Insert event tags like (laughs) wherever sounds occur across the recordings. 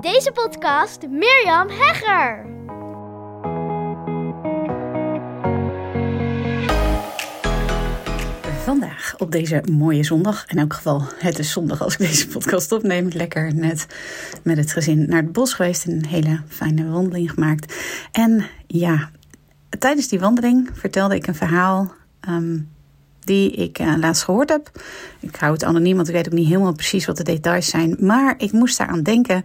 Deze podcast Mirjam Hegger. Vandaag op deze mooie zondag, in elk geval het is zondag als ik deze podcast opneem, lekker net met het gezin naar het bos geweest en een hele fijne wandeling gemaakt. En ja, tijdens die wandeling vertelde ik een verhaal ehm, die ik uh, laatst gehoord heb. Ik hou het anoniem, want ik weet ook niet helemaal precies wat de details zijn. Maar ik moest daaraan denken,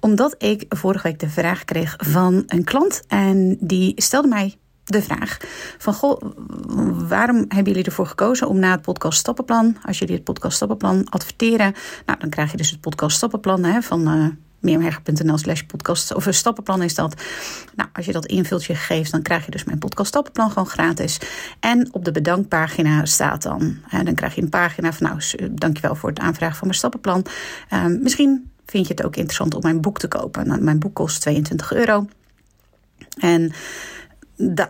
omdat ik vorige week de vraag kreeg van een klant. En die stelde mij de vraag van, goh, waarom hebben jullie ervoor gekozen om na het podcast Stappenplan, als jullie het podcast Stappenplan adverteren, nou dan krijg je dus het podcast Stappenplan hè, van... Uh, meermherger.nl slash podcast of een stappenplan is dat. Nou, als je dat invult je gegevens, dan krijg je dus mijn podcast stappenplan gewoon gratis. En op de bedankpagina staat dan, hè, dan krijg je een pagina van nou, dankjewel voor het aanvragen van mijn stappenplan. Um, misschien vind je het ook interessant om mijn boek te kopen. Nou, mijn boek kost 22 euro. En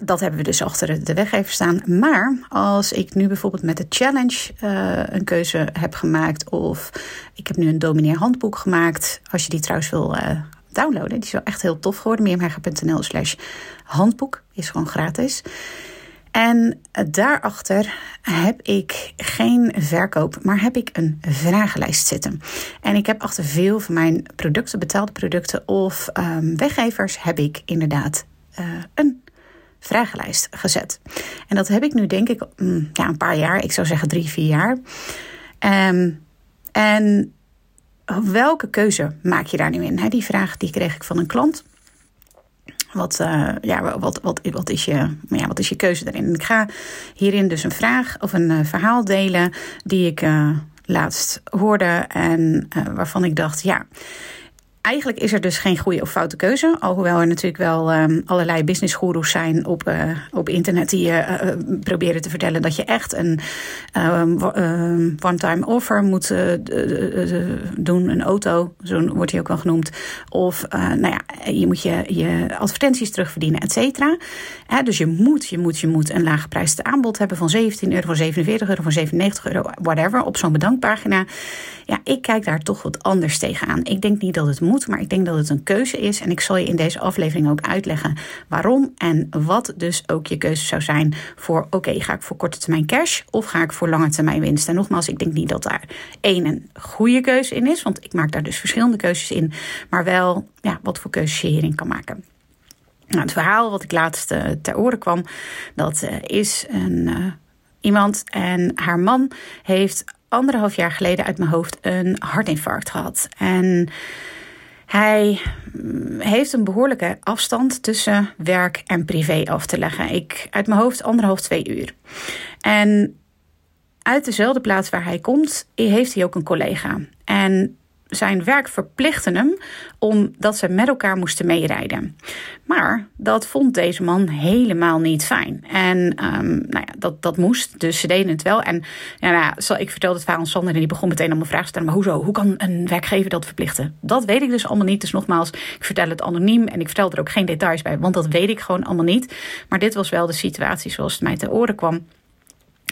dat, hebben we dus achter de weg even staan. Maar als ik nu bijvoorbeeld met de challenge uh, een keuze heb gemaakt, of ik heb nu een domineer handboek gemaakt, als je die trouwens wil uh, downloaden, die is wel echt heel tof geworden. meermerger.nl slash handboek is gewoon gratis. En daarachter heb ik geen verkoop, maar heb ik een vragenlijst zitten. En ik heb achter veel van mijn producten, betaalde producten of um, weggevers, heb ik inderdaad uh, een vragenlijst gezet. En dat heb ik nu denk ik mm, ja, een paar jaar, ik zou zeggen drie, vier jaar. Um, en welke keuze maak je daar nu in? die vraag die kreeg ik van een klant. Wat, uh, ja, wat, wat, wat, is je, ja, wat is je keuze daarin? Ik ga hierin dus een vraag of een uh, verhaal delen die ik uh, laatst hoorde en waarvan ik dacht, ja, Eigenlijk is er dus geen goede of foute keuze. Alhoewel er natuurlijk wel um, allerlei businessgoeroes zijn op, uh, op internet die je uh, proberen te vertellen dat je echt een uh, one-time offer moet doen, een auto, zo wordt hij ook wel genoemd. Of nou ja, je moet je, je advertenties terugverdienen, et cetera. dus je moet, je moet, je moet een laaggeprijsd aanbod hebben van 17 euro, van 47 euro, van 97 euro, whatever, op zo'n bedankpagina. Ja, ik kijk daar toch wat anders tegenaan. Ik denk niet dat het moet, maar ik denk dat het een keuze is. En ik zal je in deze aflevering ook uitleggen waarom en wat dus ook je keuze zou zijn voor: oké, ga ik voor korte termijn cash of ga ik voor lange termijn winst? En nogmaals, ik denk niet dat daar één goede keuze in is, want ik maak daar dus verschillende keuzes in, maar wel ja, wat voor keuzes je hierin kan maken. Nou, het verhaal wat ik laatst uh, ter oren kwam, dat uh, is een, uh, iemand en haar man heeft anderhalf jaar geleden uit mijn hoofd een hartinfarct gehad. En hij mm, heeft een behoorlijke afstand tussen werk en privé af te leggen. Ik uit mijn hoofd anderhalf, twee uur. En uit dezelfde plaats waar hij komt, heeft hij ook een collega. En zijn werk verplichtte hem omdat ze met elkaar moesten meerijden. Maar dat vond deze man helemaal niet fijn. En um, nou ja, dat, dat moest, dus ze deden het wel. En ja, nou, ik vertelde het verhaal aan Sander en die begon meteen allemaal vragen te stellen. Maar hoezo? Hoe kan een werkgever dat verplichten? Dat weet ik dus allemaal niet. Dus nogmaals, ik vertel het anoniem en ik vertel er ook geen details bij, want dat weet ik gewoon allemaal niet. Maar dit was wel de situatie zoals het mij te oren kwam.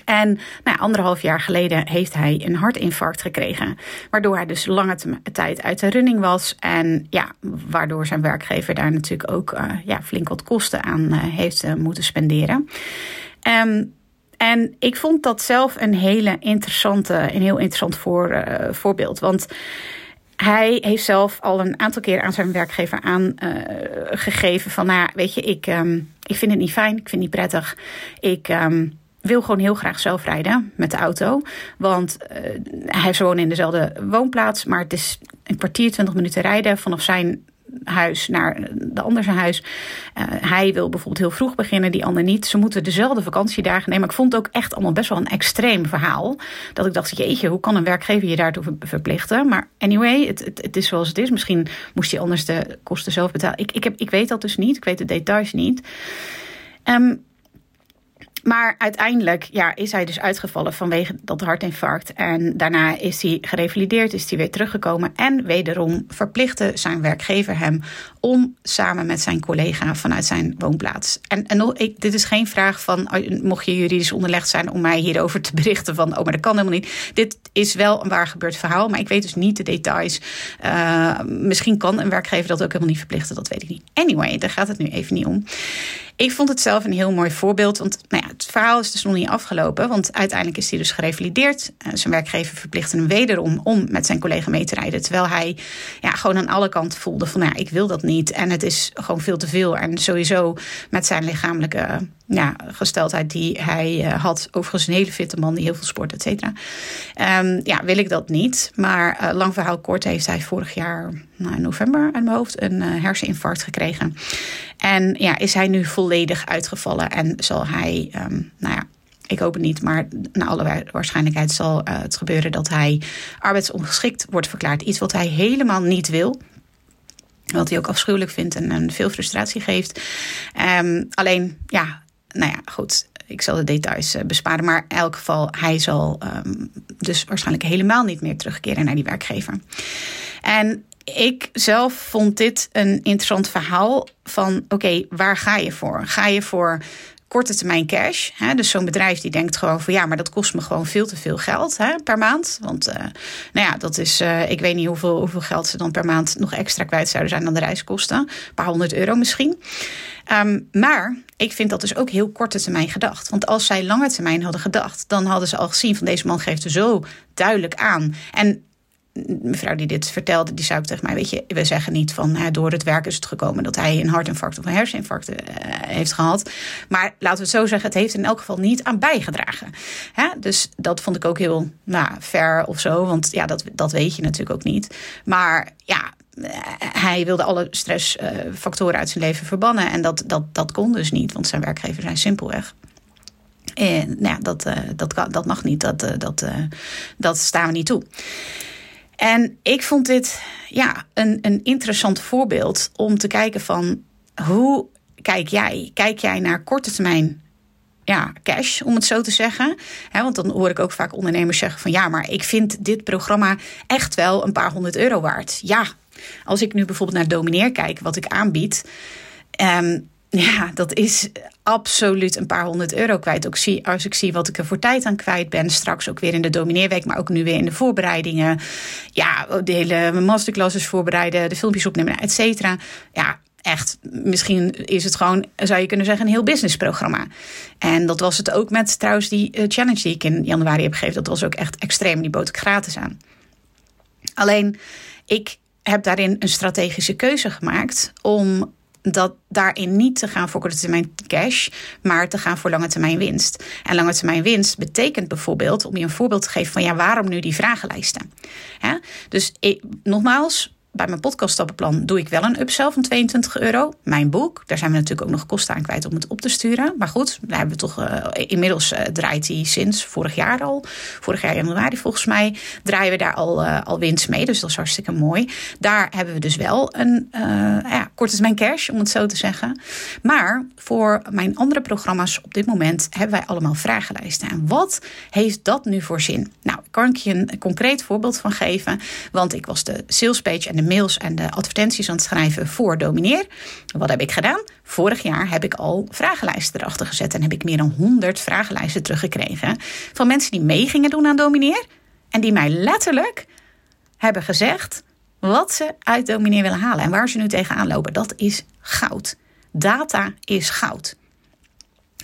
En nou, anderhalf jaar geleden heeft hij een hartinfarct gekregen. Waardoor hij dus lange tijd uit de running was. En ja, waardoor zijn werkgever daar natuurlijk ook uh, ja, flink wat kosten aan uh, heeft uh, moeten spenderen. Um, en ik vond dat zelf een hele interessante, een heel interessant voor, voorbeeld. Want hij heeft zelf al een aantal keer aan zijn werkgever aangegeven: van nou weet je, ik, um, ik vind het niet fijn, ik vind het niet prettig. Ik. Um, wil gewoon heel graag zelf rijden met de auto. Want uh, hij woont in dezelfde woonplaats. Maar het is een kwartier, twintig minuten rijden vanaf zijn huis naar de andere zijn huis. Uh, hij wil bijvoorbeeld heel vroeg beginnen, die ander niet. Ze moeten dezelfde vakantiedagen nemen. Ik vond het ook echt allemaal best wel een extreem verhaal. Dat ik dacht, jeetje, hoe kan een werkgever je daartoe verplichten? Maar anyway, het, het, het is zoals het is. Misschien moest hij anders de kosten zelf betalen. Ik, ik, heb, ik weet dat dus niet. Ik weet de details niet. Um, Maar uiteindelijk ja, is hij dus uitgevallen vanwege dat hartinfarct. En daarna is hij gerevalideerd, is hij weer teruggekomen. En wederom verplichtte zijn werkgever hem om samen met zijn collega vanuit zijn woonplaats. En, dit is geen vraag van, mocht je juridisch onderlegd zijn om mij hierover te berichten van, oh, maar dat kan helemaal niet. Dit is wel een waar gebeurd verhaal, maar ik weet dus niet de details. Uh, misschien kan een werkgever dat ook helemaal niet verplichten, dat weet ik niet. Anyway, daar gaat het nu even niet om. Ik vond het zelf een heel mooi voorbeeld. Want nou ja, het verhaal is dus nog niet afgelopen. Want uiteindelijk is hij dus gerevalideerd. Uh, zijn werkgever verplichtte hem wederom om met zijn collega mee te rijden. Terwijl hij ja, gewoon aan alle kanten voelde van nou ja, ik wil dat niet. En het is gewoon veel te veel. En sowieso met zijn lichamelijke ja, gesteldheid die hij uh, had. Overigens een hele fitte man die heel veel sport, et cetera. Um, ja, wil ik dat niet. Maar uh, lang verhaal kort heeft hij vorig jaar nou, in november uit mijn hoofd een uh, herseninfarct gekregen. En ja, is hij nu volledig uitgevallen en zal hij, um, nou ja, ik hoop het niet, maar naar alle waarschijnlijkheid zal het gebeuren dat hij arbeidsongeschikt wordt verklaard. Iets wat hij helemaal niet wil. Wat hij ook afschuwelijk vindt en, veel frustratie geeft. Um, alleen, ja, nou ja, goed. Ik zal de details uh, besparen. Maar in elk geval, hij zal um, dus waarschijnlijk helemaal niet meer terugkeren naar die werkgever. En ik zelf vond dit een interessant verhaal van oké, waar ga je voor? Ga je voor korte termijn cash. Hè? Dus zo'n bedrijf die denkt gewoon van ja, maar dat kost me gewoon veel te veel geld hè, per maand. Want uh, nou ja, dat is, uh, ik weet niet hoeveel, hoeveel geld ze dan per maand nog extra kwijt zouden zijn dan de reiskosten. Een paar honderd euro misschien. Um, maar ik vind dat dus ook heel korte termijn gedacht. Want als zij lange termijn hadden gedacht, dan hadden ze al gezien van deze man geeft er zo duidelijk aan. En mevrouw die dit vertelde, die zei ook tegen mij: Weet je, we zeggen niet van door het werk is het gekomen dat hij een hartinfarct of een herseninfarct uh, heeft gehad. Maar laten we het zo zeggen, het heeft in elk geval niet aan bijgedragen. Hè? Dus dat vond ik ook heel nou, of zo, want ja, dat, dat weet je natuurlijk ook niet. Maar ja, hij wilde alle stressfactoren uit zijn leven verbannen. En dat, dat, dat kon dus niet, want zijn werkgever zijn simpelweg. En nou ja, dat, dat, dat mag niet, dat, dat, dat staan we niet toe. En ik vond dit ja, een, een interessant voorbeeld om te kijken van hoe kijk jij? Kijk jij naar korte termijn ja, cash, om het zo te zeggen. want dan hoor ik ook vaak ondernemers zeggen van ja, maar ik vind dit programma echt wel een paar honderd euro waard. Ja, als ik nu bijvoorbeeld naar Domineer kijk, wat ik aanbied. Um, ja, dat is absoluut een paar honderd euro kwijt. Ook zie, als ik zie wat ik er voor tijd aan kwijt ben. Straks ook weer in de domineerweek, maar ook nu weer in de voorbereidingen. Ja, de hele masterclasses voorbereiden, de filmpjes opnemen, et cetera. Ja, echt, misschien is het gewoon, zou je kunnen zeggen, een heel businessprogramma. En dat was het ook met trouwens die uh, challenge die ik in januari heb gegeven. Dat was ook echt extreem, die bood ik gratis aan. Alleen, ik heb daarin een strategische keuze gemaakt om dat daarin niet te gaan voor korte termijn cash, maar te gaan voor lange termijn winst. En lange termijn winst betekent bijvoorbeeld, om je een voorbeeld te geven van ja, waarom nu die vragenlijsten? Dus ik, nogmaals, bij mijn podcaststappenplan doe ik wel een upsell van 22 euro. Mijn boek, daar zijn we natuurlijk ook nog kosten aan kwijt om het op te sturen. Maar goed, daar hebben we toch uh, inmiddels uh, draait hij sinds vorig jaar al. Vorig jaar januari volgens mij draaien we daar al, uh, al winst mee. Dus dat is hartstikke mooi. Daar hebben we dus wel een ja, korte termijn cash, om het zo te zeggen. Maar voor mijn andere programma's op dit moment hebben wij allemaal vragenlijsten. En wat heeft dat nu voor zin? Nou, kan ik je een concreet voorbeeld van geven. Want ik was de salespage en de mails en de advertenties aan het schrijven voor Domineer. Wat heb ik gedaan? Vorig jaar heb ik al vragenlijsten erachter gezet en heb ik meer dan 100 vragenlijsten teruggekregen van mensen die mee gingen doen aan Domineer en die mij letterlijk hebben gezegd wat ze uit Domineer willen halen en waar ze nu tegenaan lopen. Dat is goud. Data is goud.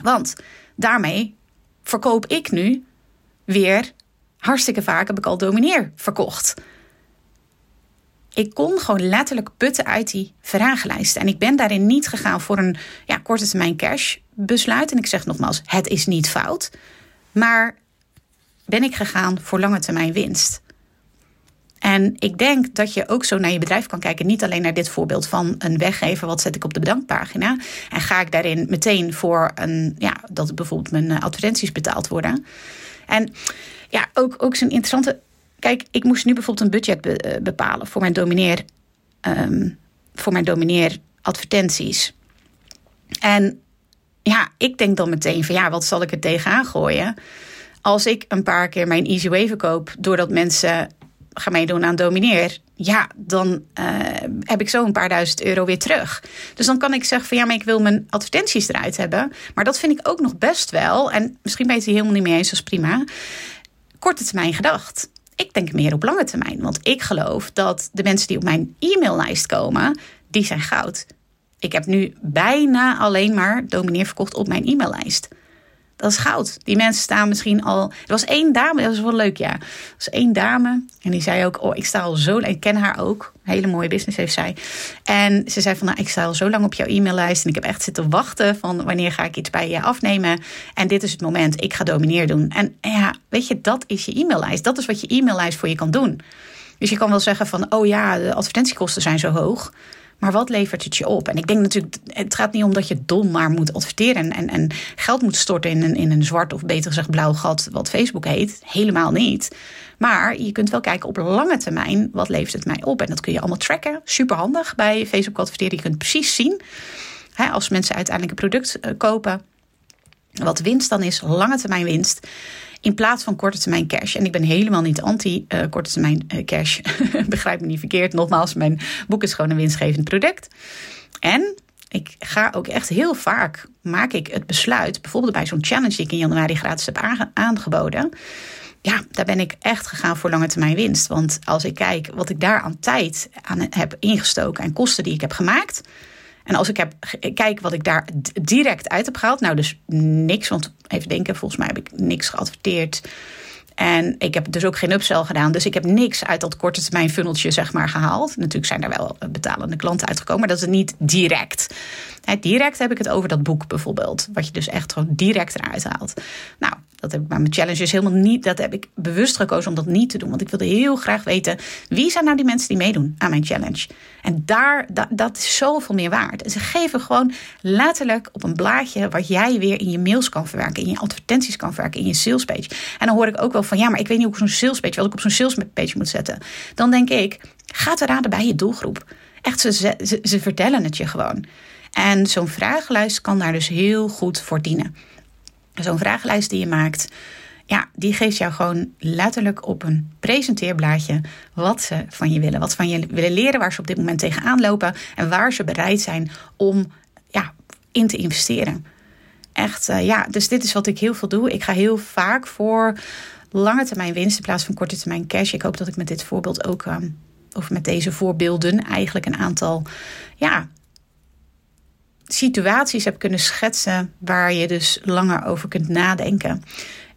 Want daarmee verkoop ik nu weer hartstikke vaak heb ik al Domineer verkocht ik kon gewoon letterlijk putten uit die vragenlijsten. En ik ben daarin niet gegaan voor een ja, korte termijn cash besluit. En ik zeg nogmaals, het is niet fout. Maar ben ik gegaan voor lange termijn winst. En ik denk dat je ook zo naar je bedrijf kan kijken. Niet alleen naar dit voorbeeld van een weggever. Wat zet ik op de bedankpagina? En ga ik daarin meteen voor een, ja, dat bijvoorbeeld mijn eh, advertenties betaald worden. En ja, ook, ook zo'n interessante Kijk, ik moest nu bijvoorbeeld een budget eh, bepalen voor mijn domineer, um, voor mijn domineer advertenties. En ja, ik denk dan meteen van ja, wat zal ik er tegenaan gooien? Als ik een paar keer mijn Easy Way verkoop doordat mensen gaan meedoen aan Domineer, ja, dan uh, heb ik zo een paar duizend euro weer terug. Dus dan kan ik zeggen van ja, maar ik wil mijn advertenties eruit hebben. Maar dat vind ik ook nog best wel. En misschien ben je het helemaal niet mee eens, dat is prima. Korte termijn gedacht. Ik denk meer op lange termijn. Want ik geloof dat de mensen die op mijn e-maillijst komen, die zijn goud. Ik heb nu bijna alleen maar domineer verkocht op mijn e-maillijst. Dat is goud. Die mensen staan misschien al. Er was één dame, dat was wel leuk, ja. Er was één dame en die zei ook: Oh, ik sta al zo. Ik ken haar ook. Hele mooie business heeft zij. En ze zei van: Nou, ik sta al zo lang op jouw e-maillijst. En ik heb echt zitten wachten van wanneer ga ik iets bij je afnemen. En dit is het moment. Ik ga domineer doen. En ja, weet je, dat is je e-maillijst. Dat is wat je e-maillijst voor je kan doen. Dus je kan wel zeggen van: Oh ja, de advertentiekosten zijn zo hoog. Maar wat levert het je op? En ik denk natuurlijk, het gaat niet om dat je dom maar moet adverteren en, en geld moet storten in een, in een zwart of beter gezegd blauw gat, wat Facebook heet. Helemaal niet. Maar je kunt wel kijken op lange termijn, wat levert het mij op? En dat kun je allemaal tracken. Super handig bij Facebook adverteren. Je kunt precies zien, hè, als mensen uiteindelijk een product uh, kopen, wat winst dan is, lange termijn winst in plaats van korte termijn cash. En ik ben helemaal niet anti uh, korte termijn uh, cash. (laughs) Begrijp me niet verkeerd. Nogmaals, mijn boek is gewoon een winstgevend product. En ik ga ook echt heel vaak maak ik het besluit, bijvoorbeeld bij zo'n challenge die ik in januari gratis heb aangeboden. Ja, daar ben ik echt gegaan voor lange termijn winst. Want als ik kijk wat ik daar aan tijd aan heb ingestoken en kosten die ik heb gemaakt, en als ik heb, kijk wat ik daar direct uit heb gehaald. Nou, dus niks. Want even denken, volgens mij heb ik niks geadverteerd. En ik heb dus ook geen upsell gedaan. Dus ik heb niks uit dat korte termijn funneltje zeg maar, gehaald. Natuurlijk zijn er wel betalende klanten uitgekomen. Maar dat is niet direct. direct heb ik het over dat boek bijvoorbeeld. Wat je dus echt gewoon direct eruit haalt. Nou, dat heb ik bij mijn challenges helemaal niet. Dat heb ik bewust gekozen om dat niet te doen. Want ik wilde heel graag weten wie zijn nou die mensen die meedoen aan mijn challenge. En daar, dat, is zoveel meer waard. En ze geven gewoon letterlijk op een blaadje wat jij weer in je mails kan verwerken, in je advertenties kan verwerken, in je salespage. En dan hoor ik ook wel van ja, maar ik weet niet hoe ik zo'n salespage, wat ik op zo'n salespage moet zetten. Dan denk ik, ga te raden bij je doelgroep. Echt, ze, ze, ze vertellen het je gewoon. En zo'n vragenlijst kan daar dus heel goed voor dienen. Zo'n vragenlijst die je maakt, ja, die geeft jou gewoon letterlijk op een presenteerblaadje wat ze van je willen. Wat ze van je willen leren, waar ze op dit moment tegenaan lopen en waar ze bereid zijn om ja, in te investeren. Echt, uh, ja, dus dit is wat ik heel veel doe. Ik ga heel vaak voor lange termijn winst in plaats van korte termijn cash. Ik hoop dat ik met dit voorbeeld ook, um, of met deze voorbeelden, eigenlijk een aantal ja, situaties heb kunnen schetsen waar je dus langer over kunt nadenken.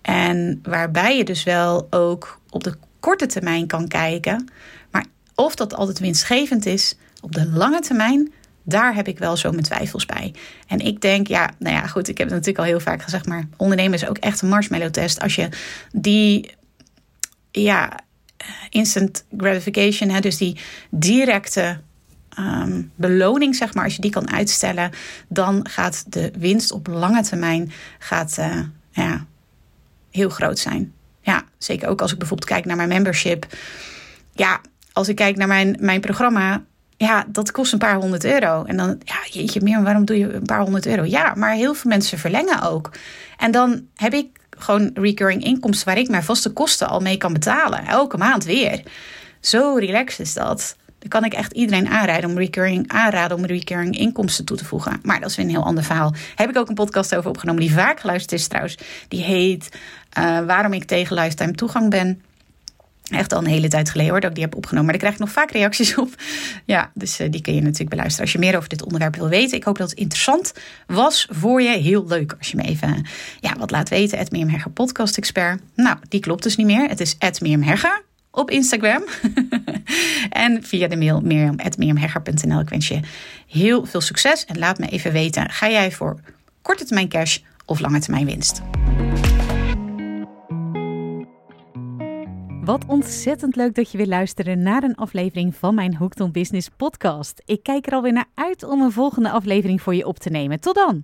En waarbij je dus wel ook op de korte termijn kan kijken. Maar of dat altijd winstgevend is op de lange termijn, daar heb ik wel zo mijn twijfels bij. En ik denk, ja, nou ja, goed, ik heb het natuurlijk al heel vaak gezegd, maar ondernemen is ook echt een marshmallow test. Als je die, ja, instant gratification, hè, dus die directe Ehm, beloning, zeg maar, als je die kan uitstellen, dan gaat de winst op lange termijn gaat, uh, ja, heel groot zijn. Ja, zeker ook als ik bijvoorbeeld kijk naar mijn membership. Ja, als ik kijk naar mijn, mijn programma, ja, dat kost een paar honderd euro. En dan, ja, jeetje, meer, waarom doe je een paar honderd euro? Ja, maar heel veel mensen verlengen ook. En dan heb ik gewoon recurring inkomsten waar ik mijn vaste kosten al mee kan betalen. Elke maand weer. Zo relaxed is dat. Dan kan ik echt iedereen aanraden om recurring, aanraden om recurring inkomsten toe te voegen. Maar dat is weer een heel ander verhaal. Heb ik ook een podcast over opgenomen die vaak geluisterd is trouwens. Die heet uh, Waarom ik tegen lifetime toegang ben. Echt al een hele tijd geleden hoor, dat ik die heb opgenomen. Maar daar krijg ik nog vaak reacties op. (laughs) Ja, dus uh, die kun je natuurlijk beluisteren als je meer over dit onderwerp wil weten. Ik hoop dat het interessant was voor je. Heel leuk als je me even ja, wat laat weten. Hegger podcast expert. Nou, die klopt dus niet meer. Het is Hegger op Instagram. (laughs) en via de mail mirjam.mirjamhegger.nl. Ik wens je heel veel succes en laat me even weten. Ga jij voor korte termijn cash of lange termijn winst? Wat ontzettend leuk dat je weer luisteren naar een aflevering van mijn Hooked on Business podcast. Ik kijk er alweer naar uit om een volgende aflevering voor je op te nemen. Tot dan!